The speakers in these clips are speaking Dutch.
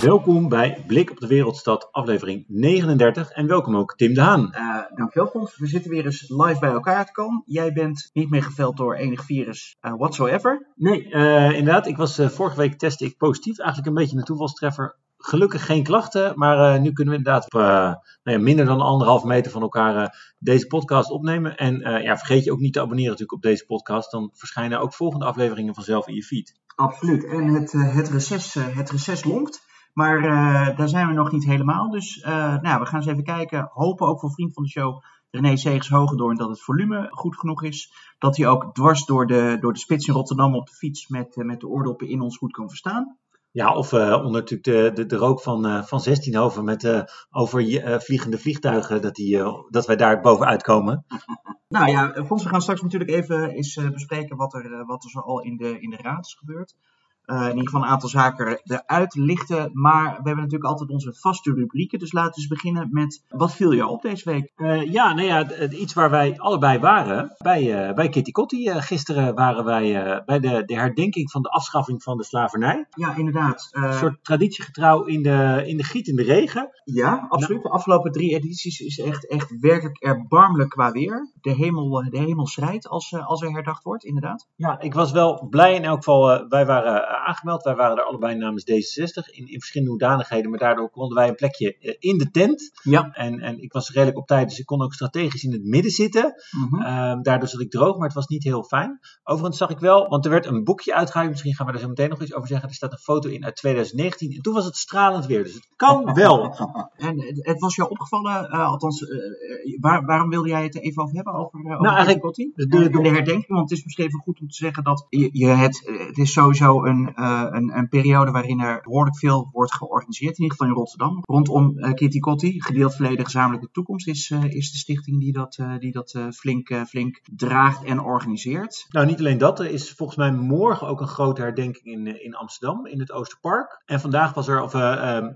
Welkom bij Blik op de Wereldstad, aflevering 39. En welkom ook Tim de Haan. Uh, dankjewel Fons. We zitten weer eens live bij elkaar te komen. Jij bent niet meer geveld door enig virus uh, whatsoever. Nee, uh, inderdaad. Ik was vorige week testte ik positief. Eigenlijk een beetje een toevalstreffer. Gelukkig geen klachten, maar nu kunnen we inderdaad op nou ja, minder dan anderhalf meter van elkaar deze podcast opnemen. En ja, vergeet je ook niet te abonneren natuurlijk op deze podcast. Dan verschijnen ook volgende afleveringen vanzelf in je feed. Absoluut. En het, het, reces, het reces longt. Maar uh, daar zijn we nog niet helemaal. Dus uh, nou, we gaan eens even kijken. Hopen ook voor vriend van de show, René Segers Hogendoorn, dat het volume goed genoeg is. Dat hij ook dwars door de, door de spits in Rotterdam op de fiets met, uh, met de oordoppen in ons goed kan verstaan. Ja, of onder natuurlijk de, de, de rook van, van 16 over met over vliegende vliegtuigen, dat, die, dat wij daar bovenuit komen. nou ja, Fons, we gaan straks natuurlijk even eens bespreken wat er, wat er zo al in de, in de raad is gebeurd. Uh, in ieder geval een aantal zaken eruit lichten. Maar we hebben natuurlijk altijd onze vaste rubrieken. Dus laten we eens beginnen met wat viel je op deze week? Uh, ja, nou ja, iets waar wij allebei waren. Bij, uh, bij Kitty Kotti. gisteren waren wij bij de, de herdenking van de afschaffing van de slavernij. Ja, inderdaad. een soort traditiegetrouw in de, in de giet in de regen. Ja, absoluut. De afgelopen drie edities is echt, echt werkelijk erbarmelijk qua weer. De hemel, de hemel schrijdt als, als er herdacht wordt, inderdaad. Ja, ik was wel blij in elk geval. wij waren aangemeld. Wij waren er allebei namens D66 in, in verschillende hoedanigheden, maar daardoor konden wij een plekje eh, in de tent. Ja. En, en ik was redelijk op tijd, dus ik kon ook strategisch in het midden zitten. Mm -hmm. daardoor zat ik droog, maar het was niet heel fijn. Overigens zag ik wel, want er werd een boekje uitgegeven, misschien gaan we daar zo meteen nog iets over zeggen. Er staat een foto in uit 2019 en toen was het stralend weer, dus het kan wel. en het, was jou opgevallen, uh, althans, uh, waar, waarom wilde jij het even over hebben? Over, over nou, eigenlijk de, de, de, de, herdenking, want het is misschien even goed om te zeggen dat je, je het, het is sowieso een uh, een, een, periode waarin er behoorlijk veel wordt georganiseerd, in ieder geval in Rotterdam. Rondom uh, Kitty Kotti, gedeeld verleden gezamenlijke toekomst, is, uh, is de stichting die dat, die dat flink, flink draagt en organiseert. Nou, niet alleen dat. Er is volgens mij morgen ook een grote herdenking in, in Amsterdam, in het Oosterpark. En vandaag was er, of ehm,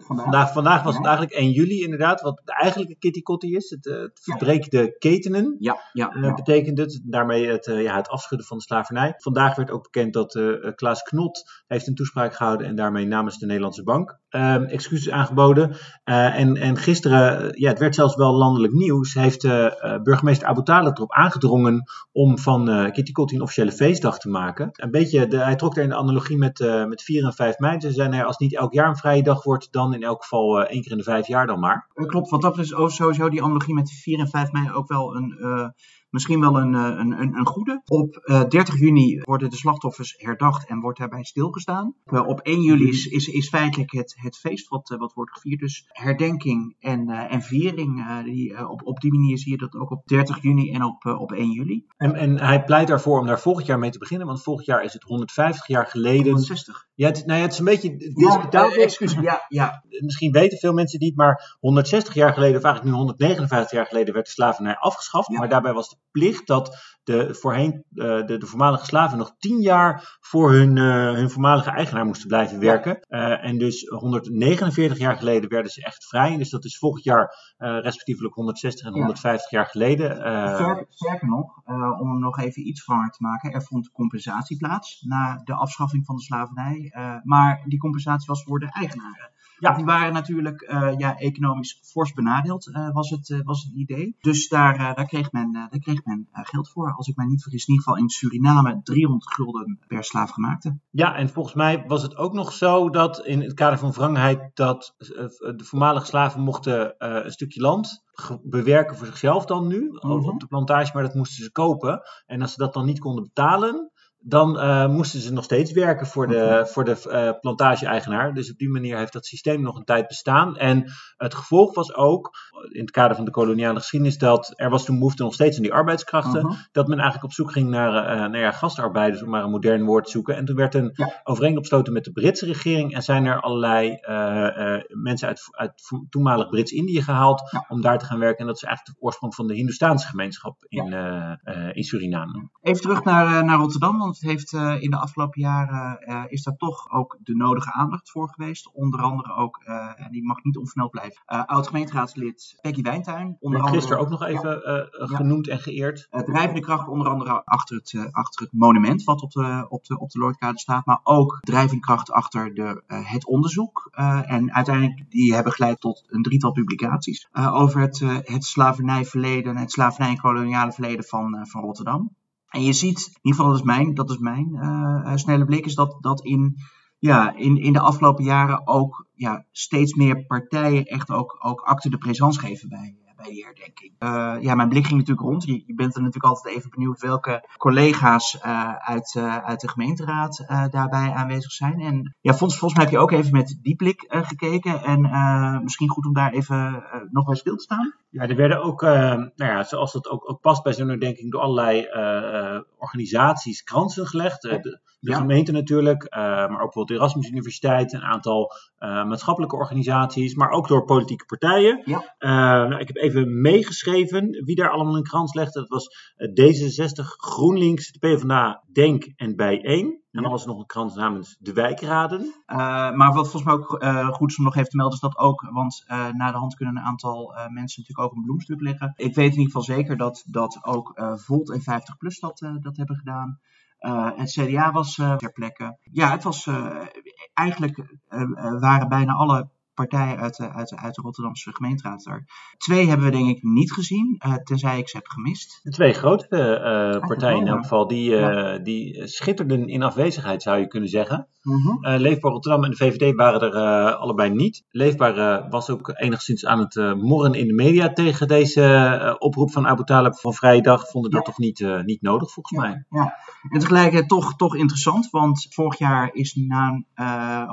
vandaag, vandaag, vandaag was het eigenlijk 1 juli inderdaad, wat de eigenlijke Kitty Kotti is. Het, het verbreek de ketenen, ja, ja, ja. betekent het. Daarmee het, ja, het afschudden van de slavernij. Vandaag werd ook bekend dat Klaas Knot heeft een toespraak gehouden en daarmee namens de Nederlandse Bank um, excuses aangeboden. Uh, en, en gisteren, ja, het werd zelfs wel landelijk nieuws, heeft uh, burgemeester Abu Talib erop aangedrongen om van uh, Kitty Kotti een officiële feestdag te maken. Een beetje, de, hij trok er in de analogie met, met 4 en 5 mei. Ze zijn er, als niet elk jaar een vrije dag wordt, dan in elk geval één keer in de vijf jaar dan maar. Klopt, want dat is ook sowieso die analogie met 4 en 5 mei ook wel een misschien wel een, een, een, een goede. Op uh, 30 juni worden de slachtoffers herdacht en wordt daarbij stilgestaan. Uh, op 1 juli is, is, is feitelijk het, het feest wat, uh, wat wordt gevierd. Dus herdenking en, en viering. die, op, op die manier zie je dat ook op 30 juni en op, op 1 juli. En, en hij pleit daarvoor om daar volgend jaar mee te beginnen. Want volgend jaar is het 150 jaar geleden. 160. Ja, het, nou ja, het is een beetje discutabel. Ja, excuus, ja, ja. Misschien weten veel mensen het niet, maar 160 jaar geleden, of eigenlijk nu 159 jaar geleden, werd de slavernij afgeschaft. Ja. Maar daarbij was de plicht dat de voorheen uh, de, de voormalige slaven nog 10 jaar voor hun, uh, hun voormalige eigenaar moesten blijven werken. Uh, en dus 149 jaar geleden werden ze echt vrij. Dus dat is volgend jaar respectievelijk 160 en 150 ja. jaar geleden. Sterker, sterker nog, om hem nog even iets vanger te maken, er vond compensatie plaats na de afschaffing van de slavernij. Maar die compensatie was voor de eigenaren. Ja. Die waren natuurlijk uh, ja, economisch fors benadeeld, uh, was, het, was het idee. Dus daar, daar kreeg men, daar kreeg men geld voor. Als ik mij niet vergis, in ieder geval in Suriname 300 gulden per slaafgemaakte. Ja, en volgens mij was het ook nog zo dat in het kader van wrangheid dat de voormalige slaven mochten een stukje land bewerken voor zichzelf dan nu, mm -hmm. op de plantage, maar dat moesten ze kopen. En als ze dat dan niet konden betalen, dan uh, moesten ze nog steeds werken voor de, voor de uh, plantage-eigenaar. Dus op die manier heeft dat systeem nog een tijd bestaan. En het gevolg was ook, in het kader van de koloniale geschiedenis, dat er was toen behoefte nog steeds aan die arbeidskrachten. -huh. Dat men eigenlijk op zoek ging naar, uh, naar ja, gastarbeiders, om maar een modern woord te zoeken. En toen werd een ja. overeenkomst gesloten met de Britse regering. En zijn er allerlei mensen uit, uit toenmalig Brits-Indië gehaald ja. om daar te gaan werken. En dat is eigenlijk de oorsprong van de Hindoestaanse gemeenschap in, in Suriname. Even terug naar, naar Rotterdam, want want het heeft in de afgelopen jaren is daar toch ook de nodige aandacht voor geweest. Onder andere ook, en die mag niet onvermeld blijven, oud-gemeenteraadslid Peggy Wijntuin. Onder andere, gisteren ook nog even genoemd en geëerd. drijvende kracht onder andere achter het, achter het monument wat op de, op de, op de Lordkade staat, maar ook drijvende kracht achter de, het onderzoek. en uiteindelijk die hebben geleid tot een drietal publicaties over het, het slavernijverleden, het slavernij- en koloniale verleden van, van Rotterdam. En je ziet, in ieder geval dat is mijn, dat is mijn snelle blik, is dat, dat in ja, in, in de afgelopen jaren ook ja, steeds meer partijen echt ook, ook acte de présence geven bij, bij die herdenking. Uh, ja, mijn blik ging natuurlijk rond. Je, je, bent er natuurlijk altijd even benieuwd welke collega's uh, uit, uh, uit de gemeenteraad daarbij aanwezig zijn. En ja, volgens, volgens mij heb je ook even met die blik gekeken. En misschien goed om daar even nog bij stil te staan. Ja, er werden ook, nou ja, zoals dat ook, ook past bij zo'n herdenking, door allerlei organisaties kransen gelegd. De, de gemeente natuurlijk, maar ook bijvoorbeeld de Erasmus Universiteit, een aantal maatschappelijke organisaties, maar ook door politieke partijen. Ja. nou, ik heb even meegeschreven wie daar allemaal een krans legde. Dat was eh, D66, GroenLinks, de PvdA, Denk en Bijeen. En dan was er nog een krans namens de wijkraden. Uh, maar wat volgens mij ook uh, goed is om nog even te melden, is dat ook, want uh, na de hand kunnen een aantal mensen natuurlijk ook een bloemstuk leggen. Ik weet in ieder geval zeker dat, dat ook Volt en 50PLUS dat, dat hebben gedaan. Het CDA was ter plekke. Ja, het was eigenlijk waren bijna alle partijen uit de, uit, de, uit de Rotterdamse gemeenteraad daar. Twee hebben we denk ik niet gezien, uh, tenzij ik ze heb gemist. De twee grote uh, partijen in elk geval, die, uh, die schitterden in afwezigheid zou je kunnen zeggen. -hmm. Leefbaar Rotterdam en de VVD waren er allebei niet. Leefbaar was ook enigszins aan het morren in de media tegen deze oproep van Abu Talib van Vrijdag. Vonden dat toch niet, niet nodig volgens ja. mij. Ja, en tegelijkertijd toch, toch interessant, want vorig jaar is na,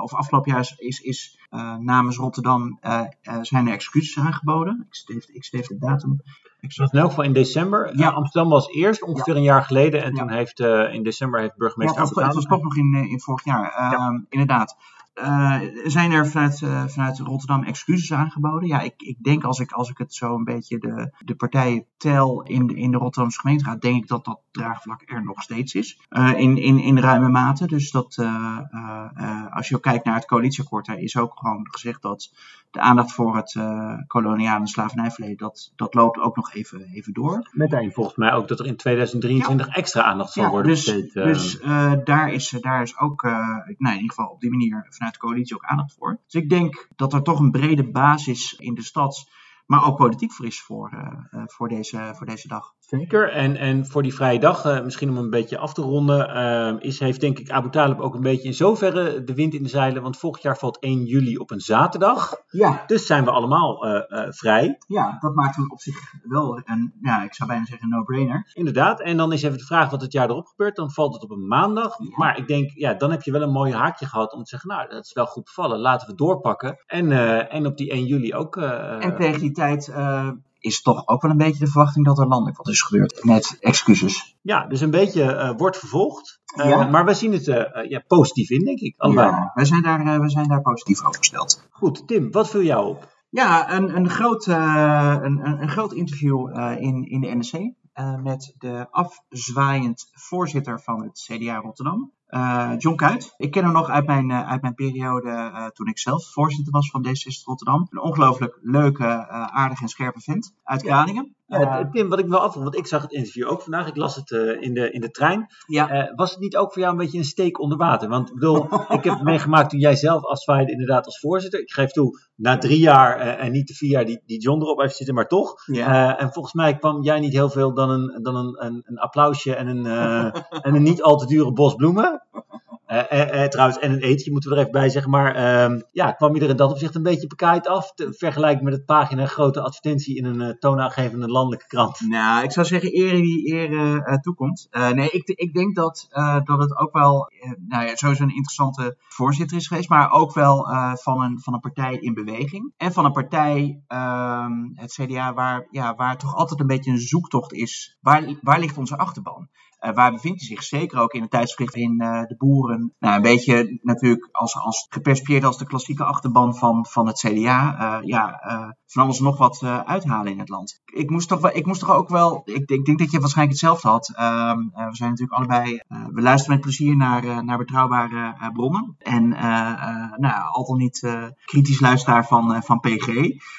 of afgelopen jaar is, is namens Rotterdam uh, uh, zijn er excuses aangeboden. Ik steef, ik steef de datum. Ik zat in elk geval in december. Ja. Amsterdam was eerst, ongeveer ja. een jaar geleden. En ja. toen heeft in december heeft burgemeester ja, het was, het was toch nog in, in vorig jaar. Ehm, inderdaad. Uh, zijn er vanuit, uh, vanuit Rotterdam excuses aangeboden? Ja, ik, ik denk als ik, als ik het zo een beetje de, de partijen tel in de, in de Rotterdamse gemeenteraad, denk ik dat dat draagvlak er nog steeds is. Uh, in, in, in ruime mate. Dus dat als je ook kijkt naar het coalitieakkoord, daar is ook gewoon gezegd dat de aandacht voor het koloniale slavernijverleden, dat, dat loopt ook nog even, even door. Meteen volgens mij ook dat er in 2023 ja. extra aandacht zal ja, worden dus, besteed. Dus daar, is, daar is ook, nou, in ieder geval op die manier vanuit de coalitie ook aandacht voor. Dus ik denk dat er toch een brede basis in de stad, maar ook politiek voor is voor, uh, voor, deze, voor deze dag. Zeker. En, en voor die vrije dag, uh, misschien om een beetje af te ronden, uh, is, heeft denk ik Abu Talib ook een beetje in zoverre de wind in de zeilen. Want volgend jaar valt 1 juli op een zaterdag. Ja. Dus zijn we allemaal uh, vrij. Ja, dat maakt hem op zich wel een, ja, ik zou bijna zeggen, no-brainer. Inderdaad. En dan is even de vraag wat het jaar erop gebeurt. Dan valt het op een maandag. Ja. Maar ik denk, ja, dan heb je wel een mooi haakje gehad om te zeggen, nou, dat is wel goed bevallen. Laten we doorpakken. En, en op die 1 juli ook. en tegen die tijd is toch ook wel een beetje de verwachting dat er landelijk wat is gebeurd. Met excuses. Ja, dus een beetje uh, wordt vervolgd. Ja. Maar we zien het uh, ja, positief in, denk ik. Allebei. Ja, wij zijn, daar, wij zijn daar positief over gesteld. Goed, Tim, wat viel jou op? Ja, een, een, groot, een, een, een, groot interview in, in de NRC. met de afzwaaiend voorzitter van het CDA Rotterdam. Uh, John Kuit. Ik ken hem nog uit mijn, uh, uit mijn periode uh, toen ik zelf voorzitter was van D66 Rotterdam. Een ongelooflijk leuke, aardige en scherpe vent uit Kralingen. Ja, Tim, wat ik wel afvond, want ik zag het interview ook vandaag, ik las het in, de, in de trein. Ja. was het niet ook voor jou een beetje een steek onder water? Want ik bedoel, ik heb meegemaakt toen jij zelf afzwaaide inderdaad als voorzitter. Ik geef toe, na drie jaar en niet de vier jaar die, die John erop heeft zitten, maar toch. Ja. en volgens mij kwam jij niet heel veel dan een, dan een, een, een applausje en een, en een niet al te dure bos bloemen. Uh, uh, trouwens, en een eetje moeten we er even bij zeggen. Maar uh, ja, kwam je er in dat opzicht een beetje bekaaid af? Te met het pagina grote advertentie in een toonaangevende landelijke krant. Nou, ik zou zeggen eer die eer toekomt. nee, ik, ik denk dat, dat het ook wel nou ja, sowieso een interessante voorzitter is geweest. Maar ook wel van, een, van een partij in beweging. En van een partij, ehm, het CDA, waar, ja, waar toch altijd een beetje een zoektocht is. Waar ligt onze achterban? Uh, waar bevindt hij zich? Zeker ook in een tijdschrift waarin uh, de boeren nou, een beetje natuurlijk als, als gepercipieerd als de klassieke achterban van, van het CDA. ja, van alles nog wat uithalen in het land. Ik moest toch, ik moest toch ook wel, ik, ik denk dat je waarschijnlijk hetzelfde had. Ehm, we zijn natuurlijk allebei, we luisteren met plezier naar, naar betrouwbare bronnen. En nou, al dan niet kritisch luisteraar van, van PG.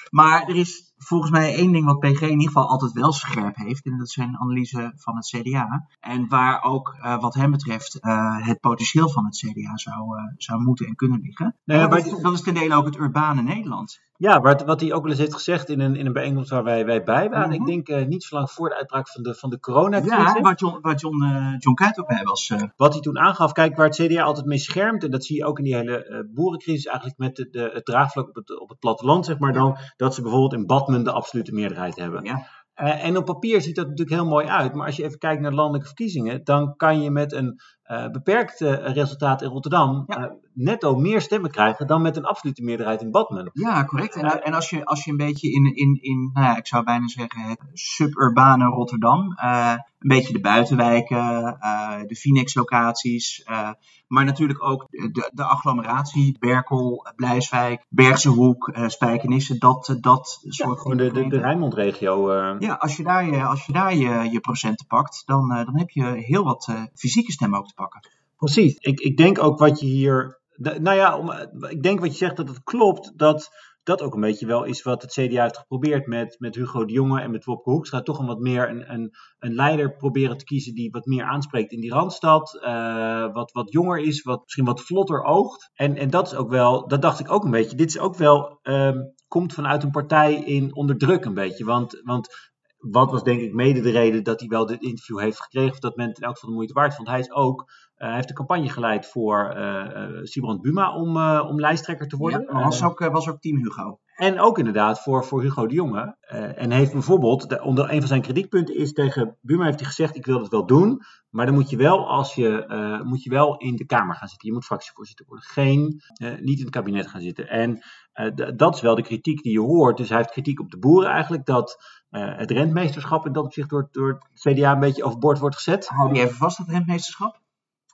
Maar er is volgens mij één ding wat PG in ieder geval altijd wel scherp heeft. En dat zijn analyse van het CDA. En waar ook uh, wat hem betreft uh, het potentieel van het CDA zou, uh, zou moeten en kunnen liggen. Dat, is, dat is ten dele ook het urbane Nederland. Ja, wat, wat hij ook wel eens heeft gezegd in een, in een bijeenkomst waar wij, wij bij waren. Ik mhm. denk uh, niet zo lang voor de uitbraak van de, van de coronacrisis. Ja, wat John, wat John, uh, John Kuit ook bij was. Uh... Wat hij toen aangaf, kijk waar het CDA altijd mee schermt. En dat zie je ook in die hele boerencrisis eigenlijk met de, de, het draagvlak op het, op het platteland, zeg maar dan. Dat ze bijvoorbeeld in Badmen de absolute meerderheid hebben. Ja. Uh, en op papier ziet dat natuurlijk heel mooi uit. Maar als je even kijkt naar landelijke verkiezingen, dan kan je met een uh, beperkt resultaat in Rotterdam ja. uh, netto meer stemmen krijgen dan met een absolute meerderheid in Badmen. Ja, correct. En, en als, je, als je een beetje in, in, in nou ja, ik zou bijna zeggen, het suburbane Rotterdam, een beetje de buitenwijken, de Phoenix-locaties, maar natuurlijk ook de, de agglomeratie, Berkel, Blijswijk, Bergse Hoek, Spijkenisse, dat, dat soort... Gewoon de, de, de Rijnmondregio. Ja, als je daar, je, als je, daar je, je procenten pakt, dan, dan heb je heel wat fysieke stemmen ook te pakken. Precies. Ik, ik denk ook wat je hier. Nou ja, om, ik denk wat je zegt dat het klopt. Dat dat ook een beetje wel is wat het CDA heeft geprobeerd met, met Hugo de Jonge en met Wopke Hoekstra. Toch een wat meer een, een, een leider proberen te kiezen die wat meer aanspreekt in die Randstad. Uh, wat, wat jonger is, wat misschien wat vlotter oogt. En, en dat is ook wel, dat dacht ik ook een beetje. Dit is ook wel, um, komt vanuit een partij in onderdruk een beetje. Want, want wat was denk ik mede de reden dat hij wel dit interview heeft gekregen, of dat men het in elk geval de moeite waard vond. Hij is ook, uh, hij heeft de campagne geleid voor uh, Sibrand Buma om, uh, om lijsttrekker te worden. Ja, was, ook, was ook team Hugo. En ook inderdaad voor, voor Hugo de Jonge. en heeft bijvoorbeeld, de, onder een van zijn kritiekpunten is tegen Buma heeft hij gezegd, ik wil het wel doen, maar dan moet je wel, als je, moet je wel in de Kamer gaan zitten. Je moet fractievoorzitter worden. Geen, niet in het kabinet gaan zitten. En dat is wel de kritiek die je hoort. Dus hij heeft kritiek op de boeren eigenlijk, dat uh, het rentmeesterschap in dat opzicht door, door het CDA een beetje overboord wordt gezet. Hou die even vast, dat rentmeesterschap.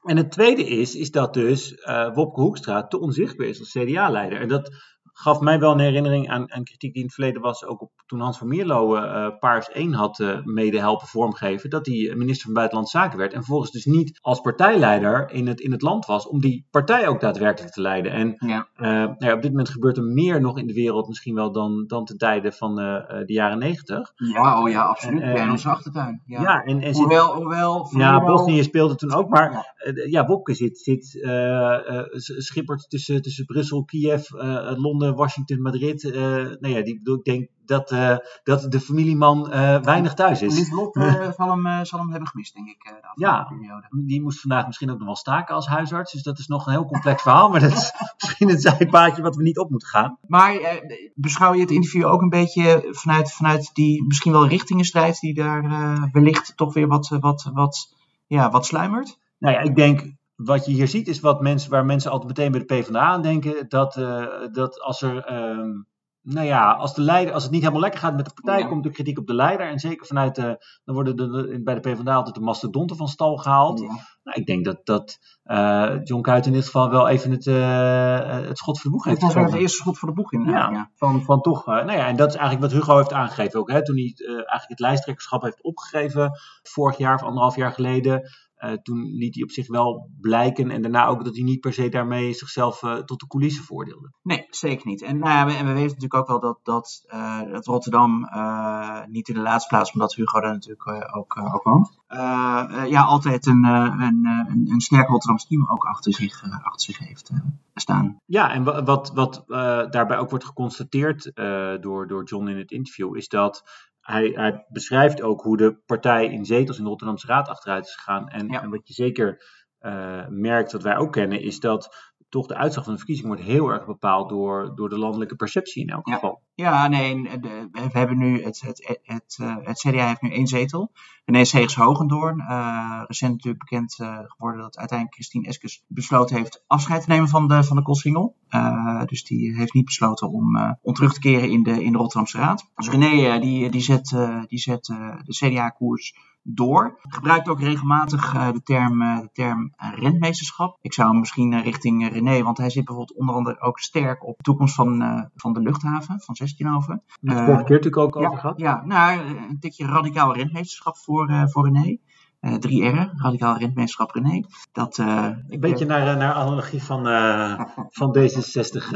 En het tweede is, is dat dus uh, Wopke Hoekstra te onzichtbaar is als CDA-leider. En dat gaf mij wel een herinnering aan, aan kritiek die in het verleden was, ook op, toen Hans van Mierlo uh, Paars 1 had uh, mede helpen vormgeven, dat hij minister van Buitenlandse Zaken werd en vervolgens dus niet als partijleider in het, in het land was om die partij ook daadwerkelijk te leiden. En ja. Uh, nou ja, op dit moment gebeurt er meer nog in de wereld misschien wel dan, dan ten tijde van de jaren negentig. Ja, oh ja, absoluut. En, in onze achtertuin. Ja, ja en, en hoewel, zit, hoewel, ja, Bosnië speelde toen ook, maar ja, zit, zit schippert tussen, tussen Brussel, Kiev, Londen, Washington, Madrid. Uh, nou ja, die, ik denk dat, uh, dat de familieman weinig thuis is. Lief Lot zal, hem, zal hem hebben gemist, denk ik, de ja, periode. Die moest vandaag misschien ook nog wel staken als huisarts. Dus dat is nog een heel complex verhaal. Maar dat is misschien een zijpaadje wat we niet op moeten gaan. Maar beschouw je het interview ook een beetje vanuit, vanuit die misschien wel richtingenstrijd die daar wellicht toch weer wat, wat, wat, ja, wat sluimert? Nou ja, ik denk wat je hier ziet is wat mensen, waar mensen altijd meteen bij de PvdA aan denken. Dat, uh, dat als er, um, nou ja, als, de leider, als het niet helemaal lekker gaat met de partij, komt de kritiek op de leider. En zeker vanuit de, dan worden de, bij de PvdA altijd de mastodonten van stal gehaald. Ja. Nou, ik denk dat, dat uh, John Kuit in dit geval wel even het, uh, het schot voor de boeg heeft Het was het eerste schot voor de boeg in. Ja, ja. Van, van toch, nou ja, en dat is eigenlijk wat Hugo heeft aangegeven ook. Hè, toen hij eigenlijk het lijsttrekkerschap heeft opgegeven, vorig jaar of anderhalf jaar geleden. Uh, toen liet hij op zich wel blijken en daarna ook dat hij niet per se daarmee zichzelf uh, tot de coulissen voordeelde. Nee, zeker niet. En, nou ja, we, en we weten natuurlijk ook wel dat, dat, uh, dat Rotterdam niet in de laatste plaats, omdat Hugo daar natuurlijk ook, ook woont, ja, altijd een, een, een, een sterk Rotterdams team ook achter zich, achter zich heeft staan. Ja, en wat, wat daarbij ook wordt geconstateerd door, door John in het interview, is dat hij, hij, beschrijft ook hoe de partij in zetels in de Rotterdamse Raad achteruit is gegaan. En, en wat je zeker uh, merkt, wat wij ook kennen, is dat toch de uitslag van de verkiezing wordt heel erg bepaald door, door de landelijke perceptie in elk ja. geval. Ja, nee, we hebben nu, het, het, het, eh, het, CDA heeft nu één zetel. René Segers Hogendoorn, uh, recent natuurlijk bekend uh, geworden dat uiteindelijk Christine Eskes besloten heeft afscheid te nemen van de, van de Koolsingel. Uh, dus die heeft niet besloten om, om terug te keren in de, in de Rotterdamse Raad. Dus René die, die zet, die zet de CDA-koers door. Gebruikt ook regelmatig de term, de term rentmeesterschap. Ik zou hem misschien richting René, want hij zit bijvoorbeeld onder andere ook sterk op de toekomst van, van de luchthaven van Zestienhoven. Daar hebben vorige keer natuurlijk ook over ja, gehad. Ja, nou, een tikje radicaal rentmeesterschap voor, voor René. Uh, 3R, radicaal rentmeesterschap René. Dat, een beetje naar, naar analogie van, van D66.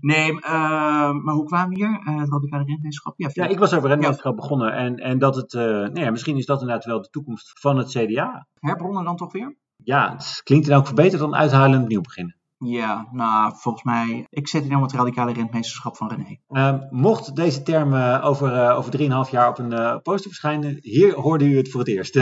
Nee, maar hoe kwamen we hier? het radicale rentmeesterschap? Ja, ja, ik was over rentmeesterschap begonnen. En, en dat het, nou ja, misschien is dat inderdaad wel de toekomst van het CDA. Herbronnen dan toch weer? Ja, het klinkt in elk geval beter dan uithalen en opnieuw beginnen. Ja, nou, volgens mij, ik zet in op het radicale rentmeesterschap van René. Uh, mocht deze term uh, over, uh, over 3,5 jaar op een uh, poster verschijnen, hier hoorde u het voor het eerst.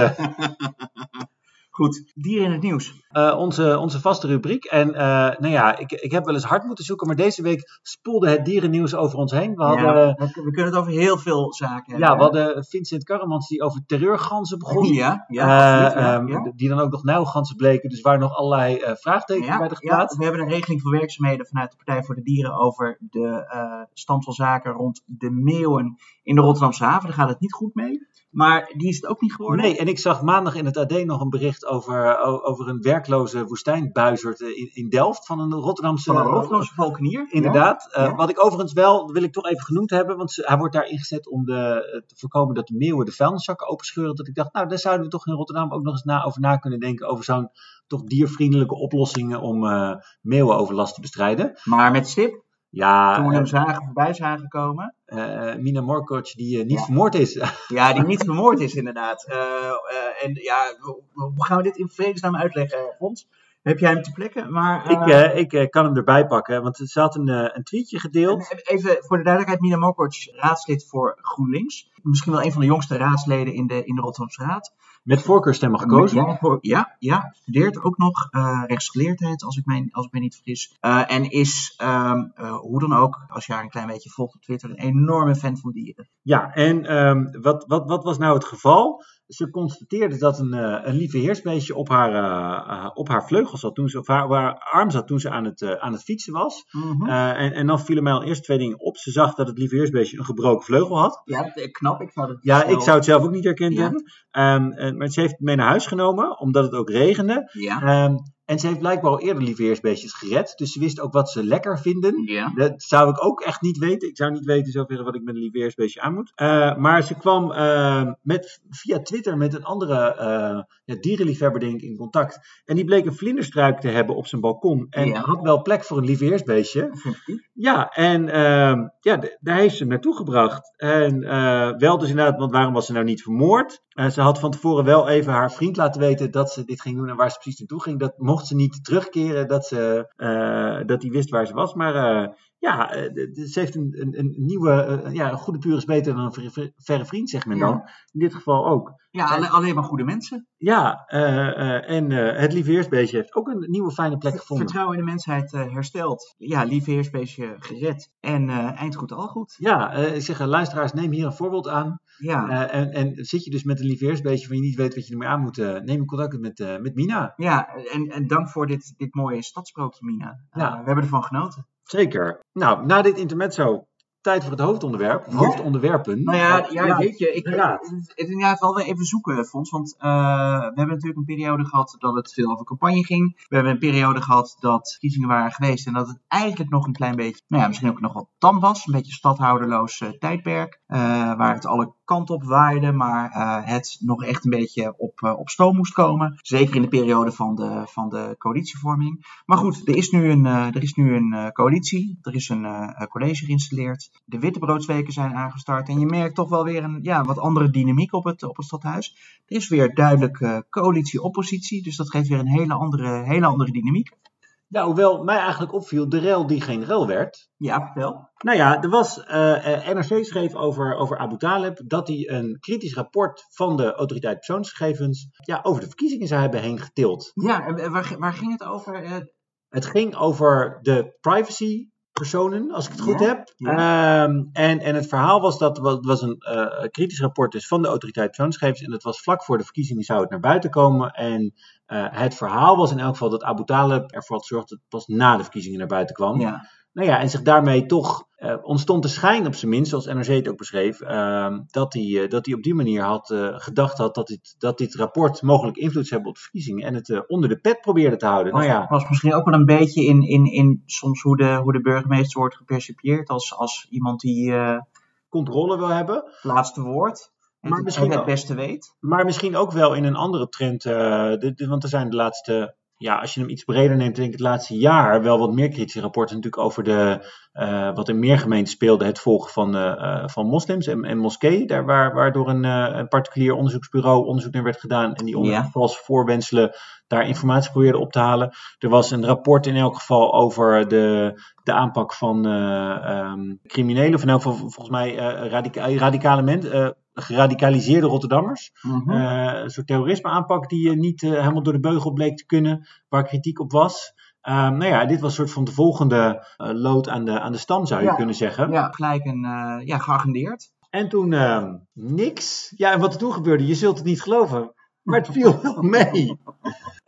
Goed, dieren in het nieuws. Uh, onze, onze vaste rubriek. En uh, nou ja, ik, ik heb wel eens hard moeten zoeken, maar deze week spoelde het dierennieuws over ons heen. We, hadden, ja, we, we kunnen het over heel veel zaken hebben. Ja, we hadden Vincent Karremans die over terreurganzen begon. Ja, ja, uh, absoluut, ja, um. Die dan ook nog nijlganzen bleken, dus waar nog allerlei vraagtekens werden ja, geplaatst. we hebben een regeling voor werkzaamheden vanuit de Partij voor de Dieren over de stand van zaken rond de meeuwen in de Rotterdamse haven. Daar gaat het niet goed mee. Maar die is het ook niet geworden. Nee, en ik zag maandag in het AD nog een bericht over, over een werkloze woestijnbuizerd in, in Delft van een Rotterdamse, van een Rotterdamse valkenier. Inderdaad. Ja. Uh, wat ik overigens wel, wil ik toch even genoemd hebben, want hij wordt daar ingezet om de, te voorkomen dat de meeuwen de vuilniszakken openscheuren. Dat ik dacht, nou, daar zouden we toch in Rotterdam ook nog eens na, over na kunnen denken, over zo'n toch diervriendelijke oplossingen om uh, meeuwenoverlast te bestrijden. Maar met stip? Ja, Toen we hem zagen, voorbij zagen komen. Uh, Mina Morkoc, die uh, niet Ja. vermoord is. Ja, die niet vermoord is inderdaad. Uh, en ja, hoe gaan we dit in vredesnaam uitleggen, Fons? Heb jij hem te plekken? Maar, ik ik kan hem erbij pakken, want er had een, een tweetje gedeeld. Even voor de duidelijkheid, Mina Mokoc, raadslid voor GroenLinks. Misschien wel een van de jongste raadsleden in de, in de Rotterdamse Raad. Met voorkeurstemmen gekozen. Ja, voor, ja, ja, studeert ook nog uh, rechtsgeleerdheid, als ik mij, als ik mij niet vergis. Uh, en is, um, uh, hoe dan ook, als je haar een klein beetje volgt op Twitter, een enorme fan van dieren. Ja, en um, wat, wat, wat was nou het geval? Ze constateerde dat een, uh, een lieve heersbeestje op haar, uh, op haar vleugel zat, toen ze, of haar, arm zat toen ze aan het, uh, aan het fietsen was. Mm -hmm. en, en dan vielen mij al eerst twee dingen op. Ze zag dat het lieve heersbeestje een gebroken vleugel had. Ja, knap. Ik zou het ja, ik zou het zelf ook niet herkend Ja. hebben. Um, maar ze heeft het mee naar huis genomen, omdat het ook regende. Ja. Um, en ze heeft blijkbaar al eerder lieveheersbeestjes gered. Dus ze wist ook wat ze lekker vinden. Dat zou ik ook echt niet weten. Ik zou niet weten zover wat ik met een lieveheersbeestje aan moet. Uh, maar ze kwam uh, met, via Twitter met een andere uh, ja, dierenliefhebber denk ik in contact. En die bleek een vlinderstruik te hebben op zijn balkon. En had wel plek voor een lieveheersbeestje. Ja, en uh, ja, daar heeft ze hem naartoe gebracht. En wel dus inderdaad, want waarom was ze nou niet vermoord? Ze had van tevoren wel even haar vriend laten weten dat ze dit ging doen en waar ze precies naartoe ging. Dat mocht ze niet terugkeren, dat ze uh, dat hij wist waar ze was. Maar uh, ja, d- ze heeft een, een, een nieuwe, uh, ja, een goede puur is beter dan een ver- ver- verre vriend, zegt men Ja. dan. In dit geval ook. Ja, alle- alleen maar goede mensen. Ja, en het lieveheersbeestje heeft ook een nieuwe fijne plek gevonden. Vertrouwen in de mensheid eh, hersteld. Ja, lieve heersbeestje gered. En eh, eind goed al goed. Ja, ik zeg, luisteraars, neem hier een voorbeeld aan. Ja. Uh, en, en zit je dus met een lieveheersbeestje van je niet weet wat je ermee aan moet, uh, neem contact met, uh, met Mina. Ja, en, en dank voor dit, dit mooie stadsprookje, Mina. Ja. We hebben ervan genoten. Zeker. Nou, na dit intermezzo, tijd voor het hoofdonderwerp. Ja. hoofdonderwerpen. Nou ja, ja, weet je, ik, inderdaad. het is inderdaad wel weer even zoeken, Fons. Want uh, we hebben natuurlijk een periode gehad dat het veel over campagne ging. We hebben een periode gehad dat verkiezingen waren geweest en dat het eigenlijk nog een klein beetje, nou ja, misschien ook nog wat tam was. Een beetje stadhouderloos uh, tijdperk. Uh, waar het alle kanten op waaide, maar uh, het nog echt een beetje op, uh, op stoom moest komen. Zeker in de periode van de, van de coalitievorming. Maar goed, er is nu een, er is nu een coalitie. Er is een college geïnstalleerd. De wittebroodsweken zijn aangestart. En je merkt toch wel weer een ja, wat andere dynamiek op het, op het stadhuis. Er is weer duidelijk coalitie-oppositie. Dus dat geeft weer een hele andere, hele andere dynamiek. Ja, hoewel mij eigenlijk opviel, de rel die geen rel werd. Ja, vertel. Nou ja, er was, uh, NRC schreef over, over Abu Talib dat hij een kritisch rapport van de autoriteit persoonsgegevens ja, over de verkiezingen zou hebben heen getild. Ja, en waar, waar ging het over? Uh... Het ging over de privacy personen, als ik het goed Ja, heb. ja. Um, en, en het verhaal was dat het was een uh, kritisch rapport dus van de autoriteit persoonsgegevens. En dat was vlak voor de verkiezingen zou het naar buiten komen. En uh, het verhaal was in elk geval dat Abu Talib ervoor had gezorgd dat het pas na de verkiezingen naar buiten kwam. Ja. Nou ja, en zich daarmee toch uh, ontstond de schijn op zijn minst, zoals NRC het ook beschreef, uh, dat hij dat hij op die manier had uh, gedacht had dat dit, dat dit rapport mogelijk invloed zou hebben op de verkiezingen en het onder de pet probeerde te houden. Was, nou ja. was misschien ook wel een beetje in, in, in soms hoe de, hoe de burgemeester wordt gepercipieerd als, als iemand die controle wil hebben. Laatste woord. Maar het, misschien het beste weet. Maar misschien ook wel in een andere trend. De, de, want er zijn de laatste ja, als je hem iets breder neemt, denk ik het laatste jaar wel wat meer kritische rapporten natuurlijk over de, uh, wat in meer gemeenten speelde, het volgen van, uh, van moslims en, en moskeeën, daar waar, waardoor een, uh, een particulier onderzoeksbureau onderzoek naar werd gedaan en die onder ja. valse voorwenselen daar informatie probeerde op te halen. Er was een rapport in elk geval over de, de aanpak van um, criminelen, of in elk geval volgens mij radica radicale mensen geradicaliseerde Rotterdammers. Mm een soort terrorisme aanpak die niet uh, helemaal door de beugel bleek te kunnen, waar kritiek op was. Um, nou ja, dit was een soort van de volgende lood aan de, aan de stam, zou je ja. kunnen zeggen. Ja, gelijk een, ja, geagendeerd. En toen uh, niks. Ja, en wat er toen gebeurde, je zult het niet geloven. Maar het viel wel mee.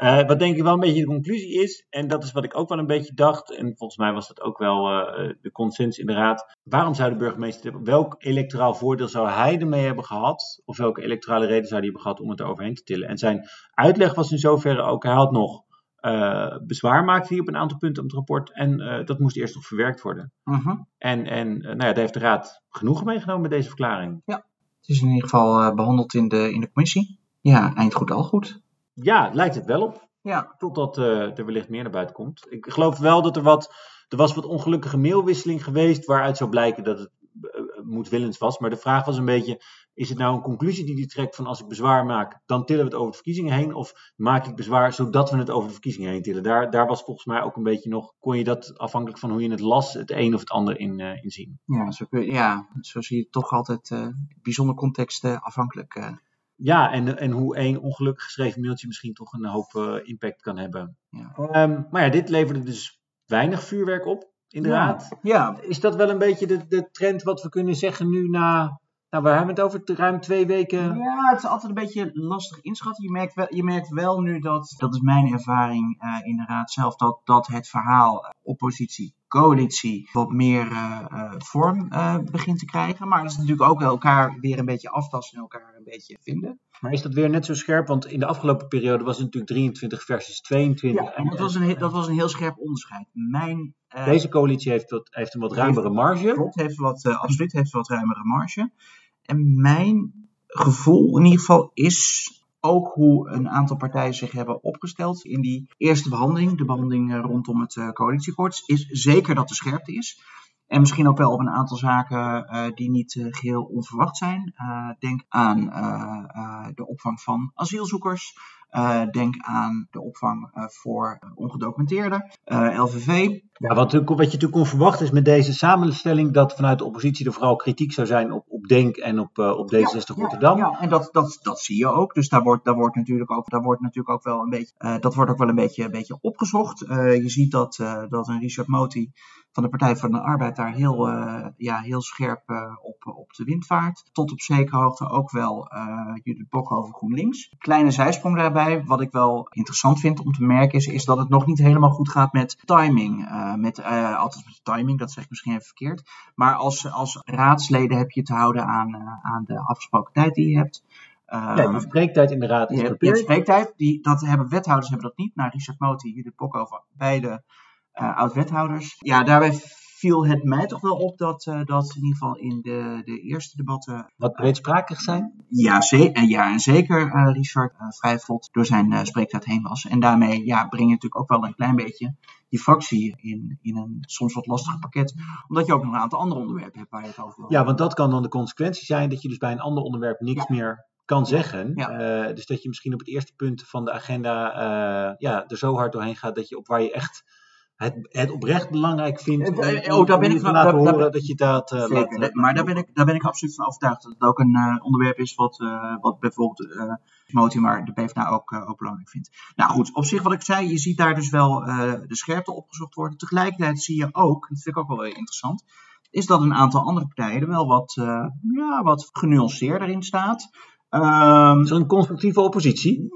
Uh, wat denk ik wel een beetje de conclusie is, en dat is wat ik ook wel een beetje dacht, en volgens mij was dat ook wel uh, de consensus in de raad. Waarom zou de burgemeester, welk electoraal voordeel zou hij ermee hebben gehad, of welke electorale reden zou hij hebben gehad om het eroverheen te tillen? En zijn uitleg was in zoverre ook, hij had nog uh, bezwaar maakte hij op een aantal punten op het rapport, en dat moest eerst nog verwerkt worden. Uh -huh. En, en nou ja, daar heeft de raad genoeg meegenomen met deze verklaring. Ja, het is in ieder geval behandeld in de, in de commissie. Ja, eind goed, al goed. Ja, lijkt het wel op. Ja. Totdat uh, er wellicht meer naar buiten komt. Ik geloof wel dat er wat. Er was wat ongelukkige mailwisseling geweest. waaruit zou blijken dat het uh, moedwillens was. Maar de vraag was een beetje. Is het nou een conclusie die hij trekt van als ik bezwaar maak, dan tillen we het over de verkiezingen heen? Of maak ik bezwaar zodat we het over de verkiezingen heen tillen? Daar, daar was volgens mij ook een beetje nog, kon je dat afhankelijk van hoe je het las, het een of het ander in, uh, in zien. Ja, zo, kun je, ja, zo zie je toch altijd uh, bijzonder contexten afhankelijk. Ja, en, en hoe één ongelukkig geschreven mailtje misschien toch een hoop uh, impact kan hebben. Ja. Um, maar ja, dit leverde dus weinig vuurwerk op in de ja. Is dat wel een beetje de, de trend wat we kunnen zeggen nu na... Nou, we hebben het over ruim twee weken. Ja, het is altijd een beetje lastig inschatten. Je merkt wel, je merkt wel nu dat, dat is mijn ervaring uh, in de raad zelf, dat, dat het verhaal uh, oppositie, coalitie wat meer uh, vorm begint te krijgen. Maar dat is natuurlijk ook elkaar weer een beetje aftasten en elkaar een beetje vinden. Maar is dat weer net zo scherp? Want in de afgelopen periode was het natuurlijk 23 versus 22. Ja, en dat was een, dat was een heel scherp onderscheid. Mijn, uh, Deze coalitie heeft, wat, heeft een wat ruimere marge. Klopt, heeft wat, uh, absoluut heeft wat ruimere marge. En mijn gevoel in ieder geval is ook hoe een aantal partijen zich hebben opgesteld in die eerste behandeling, de behandeling uh, rondom het coalitieakkoord, is zeker dat er scherpte is. En misschien ook wel op een aantal zaken uh, die niet uh, geheel onverwacht zijn. Uh, denk aan de opvang van asielzoekers. denk aan de opvang voor ongedocumenteerden. LVV. Ja, wat, wat je natuurlijk kon verwachten is met deze samenstelling dat vanuit de oppositie er vooral kritiek zou zijn op, op Denk en op, op D66 ja, Rotterdam. Ja, ja, en dat, dat, dat zie je ook. Dus daar wordt, daar wordt, natuurlijk, ook, daar wordt natuurlijk ook wel een beetje, dat wordt ook wel een beetje, een beetje opgezocht. je ziet dat, dat een Richard Moti van de Partij van de Arbeid daar heel, uh, ja, heel scherp uh, op, op de wind vaart. Tot op zekere hoogte ook wel uh, Judith Bok over GroenLinks. Kleine zijsprong daarbij, wat ik wel interessant vind om te merken is, is dat het nog niet helemaal goed gaat met timing. met, altijd met timing, dat zeg ik misschien even verkeerd. Maar als, als raadsleden heb je te houden aan, aan de afgesproken tijd die je hebt. Ja, je spreektijd in de raad is beperkt. Je spreektijd, die, dat hebben wethouders hebben dat niet. Nou, Richard Moti, Judith Bokhoven, beide oud-wethouders. Ja, daarbij viel het mij toch wel op dat, uh, dat in ieder geval in de, de eerste debatten... Wat breedsprakig zijn? Ja, ze en, ja en zeker uh, Richard vrij vlot door zijn spreektijd heen was. En daarmee ja, breng je natuurlijk ook wel een klein beetje die fractie in, in een soms wat lastig pakket. Omdat je ook nog een aantal andere onderwerpen hebt waar je het over wil. Ja, want dat kan dan de consequentie zijn dat je dus bij een ander onderwerp niks ja. meer kan zeggen. Ja. Uh, dus dat je misschien op het eerste punt van de agenda uh, ja, er zo hard doorheen gaat dat je op waar je echt het, het oprecht belangrijk vindt. Om, uh, oh, daar ben ik van laten horen dat je dat uh, zeker, laat, Maar daar ben, ik, daar ben ik absoluut van overtuigd dat het ook een uh, onderwerp is wat, uh, wat bijvoorbeeld uh, Moti, maar de PvdA ook, ook belangrijk vindt. Nou goed, op zich wat ik zei, je ziet daar dus wel de scherpte opgezocht worden. Tegelijkertijd zie je ook, dat vind ik ook wel interessant, is dat een aantal andere partijen er wel wat, ja, wat genuanceerder in staat. Um, Zo'n constructieve oppositie?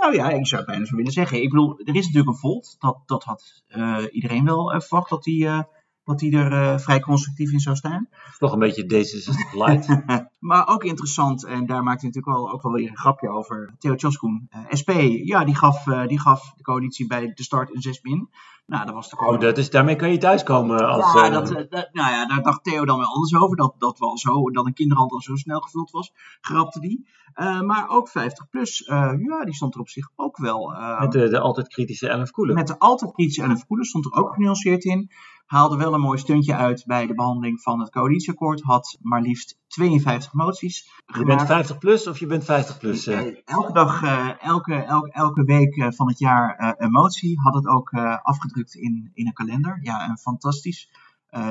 Nou ja, ik zou het bijna zo willen zeggen. Ik bedoel, er is natuurlijk een volt. Dat, dat had uh, iedereen wel uh, verwacht dat die, uh, wat hij er vrij constructief in zou staan. Toch een beetje D66 light. maar ook interessant, en daar maakt hij natuurlijk wel, ook wel weer een grapje over. Theo Tjoskoen, SP, ja, die gaf, die gaf de coalitie bij de start een 6 min. Nou, dat was de oh, dat is, daarmee kan je thuiskomen. Als, ja, dat, dat, nou ja, daar dacht Theo dan wel anders over. Dat, dat, wel zo, dat een kinderhand al zo snel gevuld was, grapte die. Uh, maar ook 50 plus, uh, ja, die stond er op zich ook wel. Uh, met de, de altijd kritische Elf Koelen. Met de altijd kritische Elf Koelen stond er ook genuanceerd in. Haalde wel een mooi stuntje uit bij de behandeling van het coalitieakkoord. Had maar liefst 52 moties. Je bent 50 plus of je bent 50 plus? Elke dag, elke, elke, elke week van het jaar een motie. Had het ook afgedrukt in, in een kalender. Ja, een fantastisch.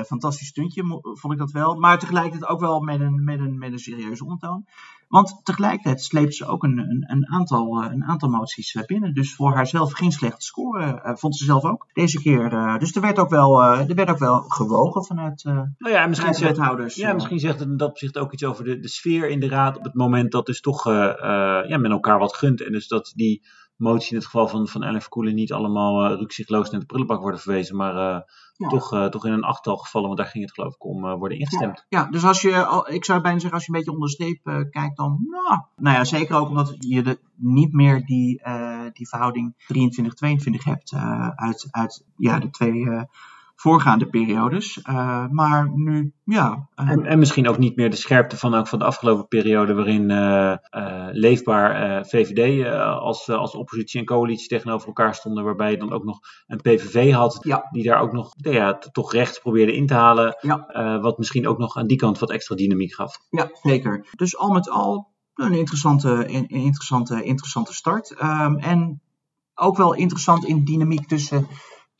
fantastisch stuntje vond ik dat wel. Maar tegelijkertijd ook wel met een, met een, met een serieuze ondertoon. Want tegelijkertijd sleept ze ook een, een, een aantal, eh, een aantal moties eh, binnen. Dus voor haarzelf geen slechte score, uh, vond ze zelf ook deze keer. Uh, dus er werd ook wel, uh, er werd ook wel gewogen vanuit nou ja, misschien zegt, wethouders. Ja, misschien zegt het in dat opzicht ook iets over de, de sfeer in de raad. Op het moment dat dus toch ja, men elkaar wat gunt. En dus dat die motie in het geval van, van Ellen Verkoelen niet allemaal uh, rukzichtloos naar de prullenbak worden verwezen. Maar toch, uh, toch in een achttal gevallen, want daar ging het geloof ik om, worden ingestemd. Ja, ja, dus als je, ik zou bijna zeggen, als je een beetje onder de streep kijkt, dan, nou, nou ja, zeker ook omdat je de, niet meer die, die verhouding 23-22 hebt uit, uit ja, de twee voorgaande periodes. Uh, maar nu, ja. Uh, en, en, misschien ook niet meer de scherpte van, ook van de afgelopen periode, waarin uh, leefbaar VVD als, als oppositie en coalitie tegenover elkaar stonden, waarbij je dan ook nog een PVV had, ja. die daar ook nog ja, toch rechts probeerde in te halen. Ja. wat misschien ook nog aan die kant wat extra dynamiek gaf. Ja, zeker. Dus al met al een interessante, een, interessante, interessante start. Um, en ook wel interessant in dynamiek tussen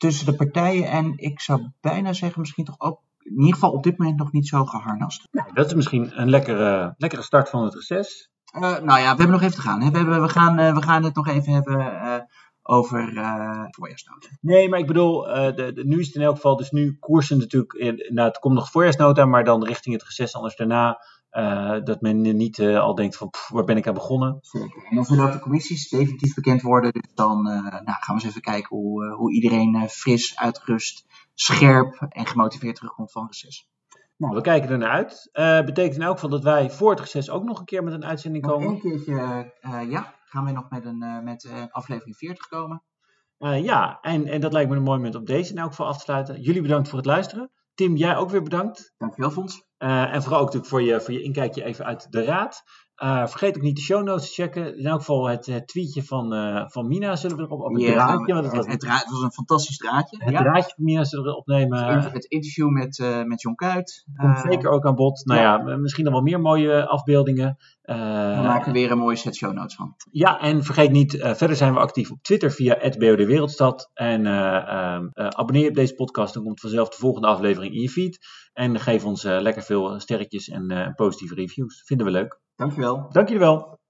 tussen de partijen. En ik zou bijna zeggen, misschien toch ook in ieder geval op dit moment nog niet zo geharnast. Nou, dat is misschien een lekkere, lekkere start van het reces. Uh, nou ja, we hebben nog even te gaan. Hè. We, hebben, we, gaan, uh, we gaan het nog even hebben uh, over uh, voorjaarsnota. Nee, maar ik bedoel, de, de, nu is het in elk geval, dus nu koersen natuurlijk, nou, het komt nog voorjaarsnota, maar dan richting het reces anders daarna uh, dat men niet uh, al denkt van pff, waar ben ik aan begonnen. Zeker. En dan de commissies definitief bekend worden, dus dan uh, nou, gaan we eens even kijken hoe, hoe iedereen fris, uitgerust, scherp en gemotiveerd terugkomt van reces. Nou, we kijken er naar uit. betekent in elk geval dat wij voor het reces ook nog een keer met een uitzending komen. Nog een keertje, ja, gaan wij nog met, een, met aflevering 40 komen. ja, en, en dat lijkt me een mooi moment om deze in elk geval af te sluiten. Jullie bedankt voor het luisteren. Tim, jij ook weer bedankt. Dankjewel, Fons. Uh, en vooral ook natuurlijk voor je, voor je inkijkje even uit de raad. Uh, vergeet ook niet de show notes te checken. In elk geval het, het tweetje van, uh, van Mina zullen we erop opnemen. Ja, draadje, het, het, het, het, was een fantastisch draadje. Het ja. draadje van Mina zullen we opnemen. Het interview met, uh, met John Kuit. Komt zeker ook aan bod. Nou ja, ja misschien nog wel meer mooie afbeeldingen. we maken weer een mooie set show notes van. Ja, en vergeet niet, verder zijn we actief op Twitter via BOD Wereldstad. En ehm, abonneer je op deze podcast, dan komt vanzelf de volgende aflevering in je feed. En geef ons lekker veel sterretjes en positieve reviews. Vinden we leuk. Dankjewel. Dank jullie wel.